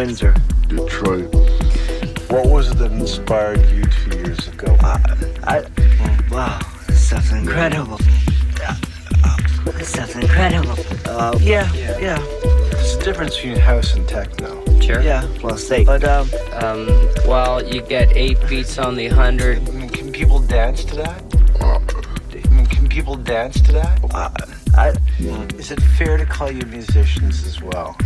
Windsor. Detroit. What was it that inspired you two years ago? I, wow, this stuff's incredible. This stuff's incredible. Uh, yeah, yeah, There's a difference between house and techno. Sure. yeah. Well, say, but um, Um, well, you get eight beats on the hundred. I mean, can people dance to that? Uh, I mean, can people dance to that? uh, I, Is it fair to call you musicians as well?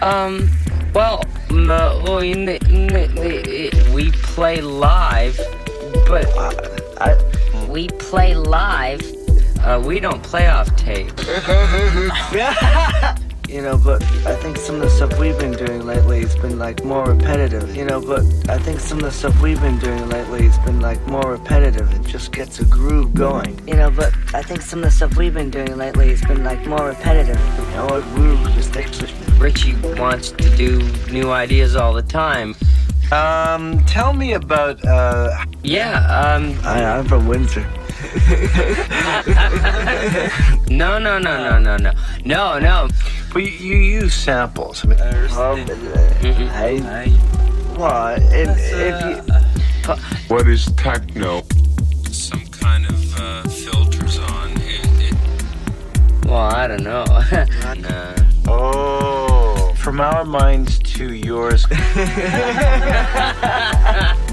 Um, well, m- uh, in the, in the, the, we play live, but I, we play live. Uh, we don't play off tape. you know, but I think some of the stuff we've been doing lately has been like more repetitive. You know, but I think some of the stuff we've been doing lately has been like more repetitive. It just gets a groove going. You know, but I think some of the stuff we've been doing lately has been like more repetitive. You know, it grooves just extra. Richie wants to do new ideas all the time. Um, tell me about uh, Yeah, um, I, I'm from Windsor. no, no, no, no, no, no, no, no. But you, you use samples. I mean, Um, hey, what? If, if you, what is techno? some kind of uh, filters on. It, it, Well, I don't know. no. oh, from our minds to yours.